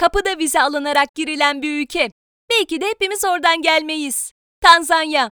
Kapıda vize alınarak girilen bir ülke. Belki de hepimiz oradan gelmeyiz. Tanzanya.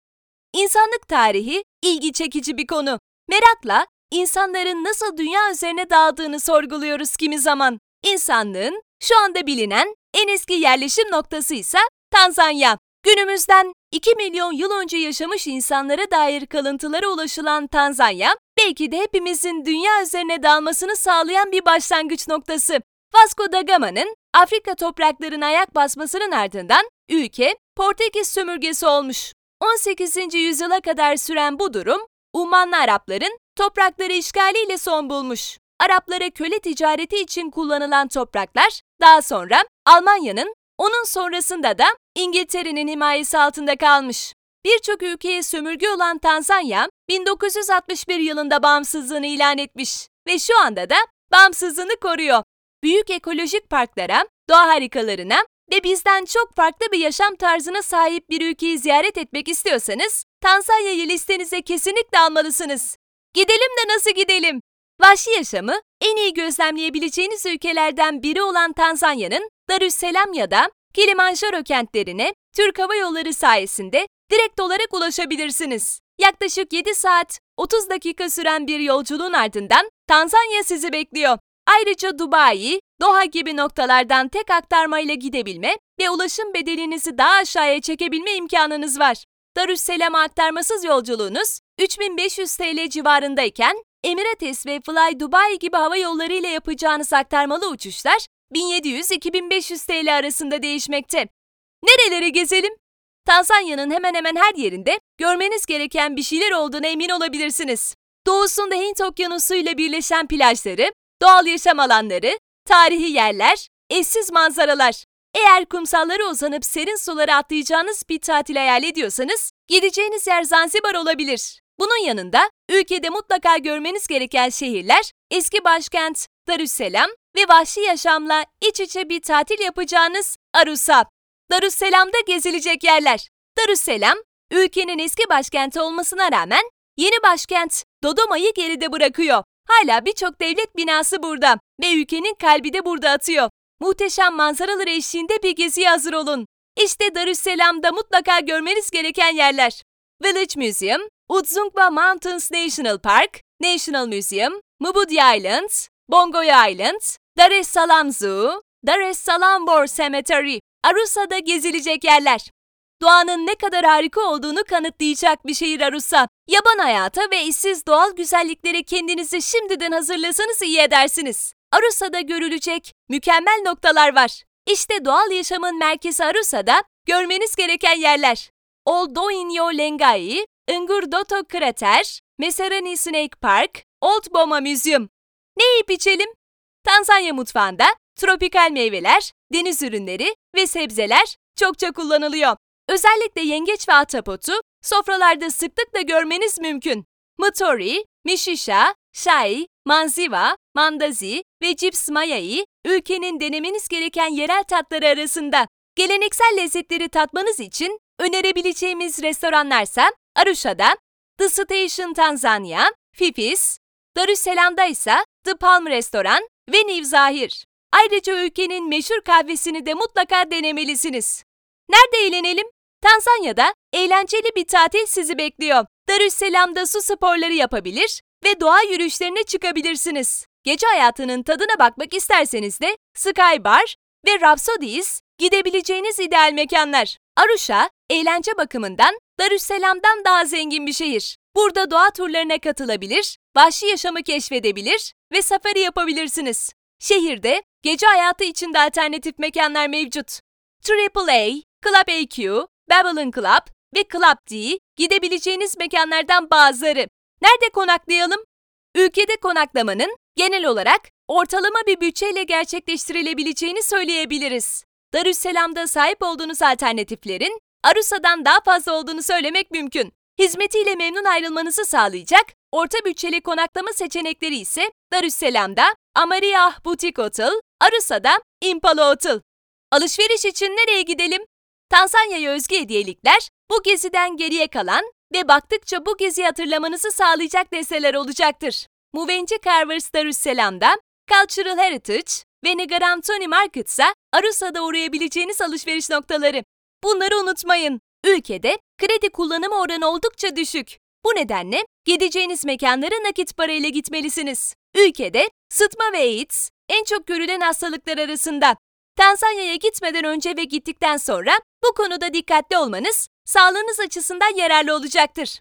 İnsanlık tarihi ilgi çekici bir konu. Merakla insanların nasıl dünya üzerine dağıldığını sorguluyoruz kimi zaman. İnsanlığın şu anda bilinen en eski yerleşim noktası ise Tanzanya. Günümüzden 2 milyon yıl önce yaşamış insanlara dair kalıntılara ulaşılan Tanzanya, belki de hepimizin dünya üzerine dalmasını sağlayan bir başlangıç noktası. Vasco da Gama'nın Afrika topraklarına ayak basmasının ardından ülke Portekiz sömürgesi olmuş. 18. yüzyıla kadar süren bu durum, Ummanlı Arapların toprakları işgaliyle son bulmuş. Araplara köle ticareti için kullanılan topraklar daha sonra Almanya'nın, onun sonrasında da İngiltere'nin himayesi altında kalmış. Birçok ülkeye sömürge olan Tanzanya, 1961 yılında bağımsızlığını ilan etmiş ve şu anda da bağımsızlığını koruyor. Büyük ekolojik parklara, doğa harikalarına ve bizden çok farklı bir yaşam tarzına sahip bir ülkeyi ziyaret etmek istiyorsanız, Tanzanya'yı listenize kesinlikle almalısınız. Gidelim de nasıl gidelim? Vahşi yaşamı en iyi gözlemleyebileceğiniz ülkelerden biri olan Tanzanya'nın Darüsselam ya da Kilimanjaro kentlerine Türk Hava Yolları sayesinde direkt olarak ulaşabilirsiniz. Yaklaşık 7 saat 30 dakika süren bir yolculuğun ardından Tanzanya sizi bekliyor. Ayrıca Dubai, Doha gibi noktalardan tek aktarmayla gidebilme ve ulaşım bedelinizi daha aşağıya çekebilme imkanınız var. Darüsselam'a aktarmasız yolculuğunuz 3500 TL civarındayken Emirates ve Fly Dubai gibi hava yolları ile yapacağınız aktarmalı uçuşlar 1700-2500 TL arasında değişmekte. Nereleri gezelim? Tanzanya'nın hemen hemen her yerinde görmeniz gereken bir şeyler olduğuna emin olabilirsiniz. Doğusunda Hint Okyanusu ile birleşen plajları, doğal yaşam alanları, tarihi yerler, eşsiz manzaralar. Eğer kumsallara uzanıp serin sulara atlayacağınız bir tatil hayal ediyorsanız, gideceğiniz yer Zanzibar olabilir. Bunun yanında ülkede mutlaka görmeniz gereken şehirler eski başkent Darüsselam ve vahşi yaşamla iç içe bir tatil yapacağınız Arusa. Darüsselam'da gezilecek yerler. Darüsselam, ülkenin eski başkenti olmasına rağmen yeni başkent Dodoma'yı geride bırakıyor. Hala birçok devlet binası burada ve ülkenin kalbi de burada atıyor. Muhteşem manzaralar eşliğinde bir geziye hazır olun. İşte Darüsselam'da mutlaka görmeniz gereken yerler. Village Museum, Udzungwa Mountains National Park, National Museum, Mubudi Islands, Bongoya Islands, Dar es Salaam Zoo, Dar es Salaam War Cemetery, Arusa'da gezilecek yerler. Doğanın ne kadar harika olduğunu kanıtlayacak bir şehir Arusa. Yaban hayata ve işsiz doğal güzelliklere kendinizi şimdiden hazırlasanız iyi edersiniz. Arusa'da görülecek mükemmel noktalar var. İşte doğal yaşamın merkezi Arusa'da görmeniz gereken yerler. Old Doinyo Lengai, Ngurdoto Krater, Meserani Snake Park, Old Boma Museum. Ne yiyip içelim? Tanzanya mutfağında tropikal meyveler, deniz ürünleri ve sebzeler çokça kullanılıyor. Özellikle yengeç ve atapotu sofralarda sıklıkla görmeniz mümkün. Mutori, Mishisha, Shai, Manziva, Mandazi ve Cips Maya'yı ülkenin denemeniz gereken yerel tatları arasında. Geleneksel lezzetleri tatmanız için önerebileceğimiz restoranlarsa Arusha'da The Station Tanzania, Fifis, Darüsselam'da ise The Palm Restoran ve New Zahir. Ayrıca ülkenin meşhur kahvesini de mutlaka denemelisiniz. Nerede eğlenelim? Tanzanya'da eğlenceli bir tatil sizi bekliyor. Darüsselam'da su sporları yapabilir ve doğa yürüyüşlerine çıkabilirsiniz. Gece hayatının tadına bakmak isterseniz de Sky Bar ve Rhapsodies gidebileceğiniz ideal mekanlar. Arusha, eğlence bakımından Darüsselam'dan daha zengin bir şehir. Burada doğa turlarına katılabilir, vahşi yaşamı keşfedebilir ve safari yapabilirsiniz. Şehirde gece hayatı için de alternatif mekanlar mevcut. AAA, Club AQ, Babylon Club ve Club D gidebileceğiniz mekanlardan bazıları. Nerede konaklayalım? Ülkede konaklamanın genel olarak ortalama bir bütçeyle gerçekleştirilebileceğini söyleyebiliriz. Darüsselam'da sahip olduğunuz alternatiflerin Arusa'dan daha fazla olduğunu söylemek mümkün. Hizmetiyle memnun ayrılmanızı sağlayacak orta bütçeli konaklama seçenekleri ise Darüsselam'da Amariah Boutique Hotel, Arusa'da Impala Hotel. Alışveriş için nereye gidelim? Tanzanya'ya özgü hediyelikler bu geziden geriye kalan ve baktıkça bu geziyi hatırlamanızı sağlayacak desteler olacaktır. Muvenci Carvers Darüsselam'da Cultural Heritage, ve Negarantoni Market ise Arusa'da uğrayabileceğiniz alışveriş noktaları. Bunları unutmayın. Ülkede kredi kullanımı oranı oldukça düşük. Bu nedenle gideceğiniz mekanlara nakit parayla gitmelisiniz. Ülkede sıtma ve AIDS en çok görülen hastalıklar arasında. Tanzanya'ya gitmeden önce ve gittikten sonra bu konuda dikkatli olmanız sağlığınız açısından yararlı olacaktır.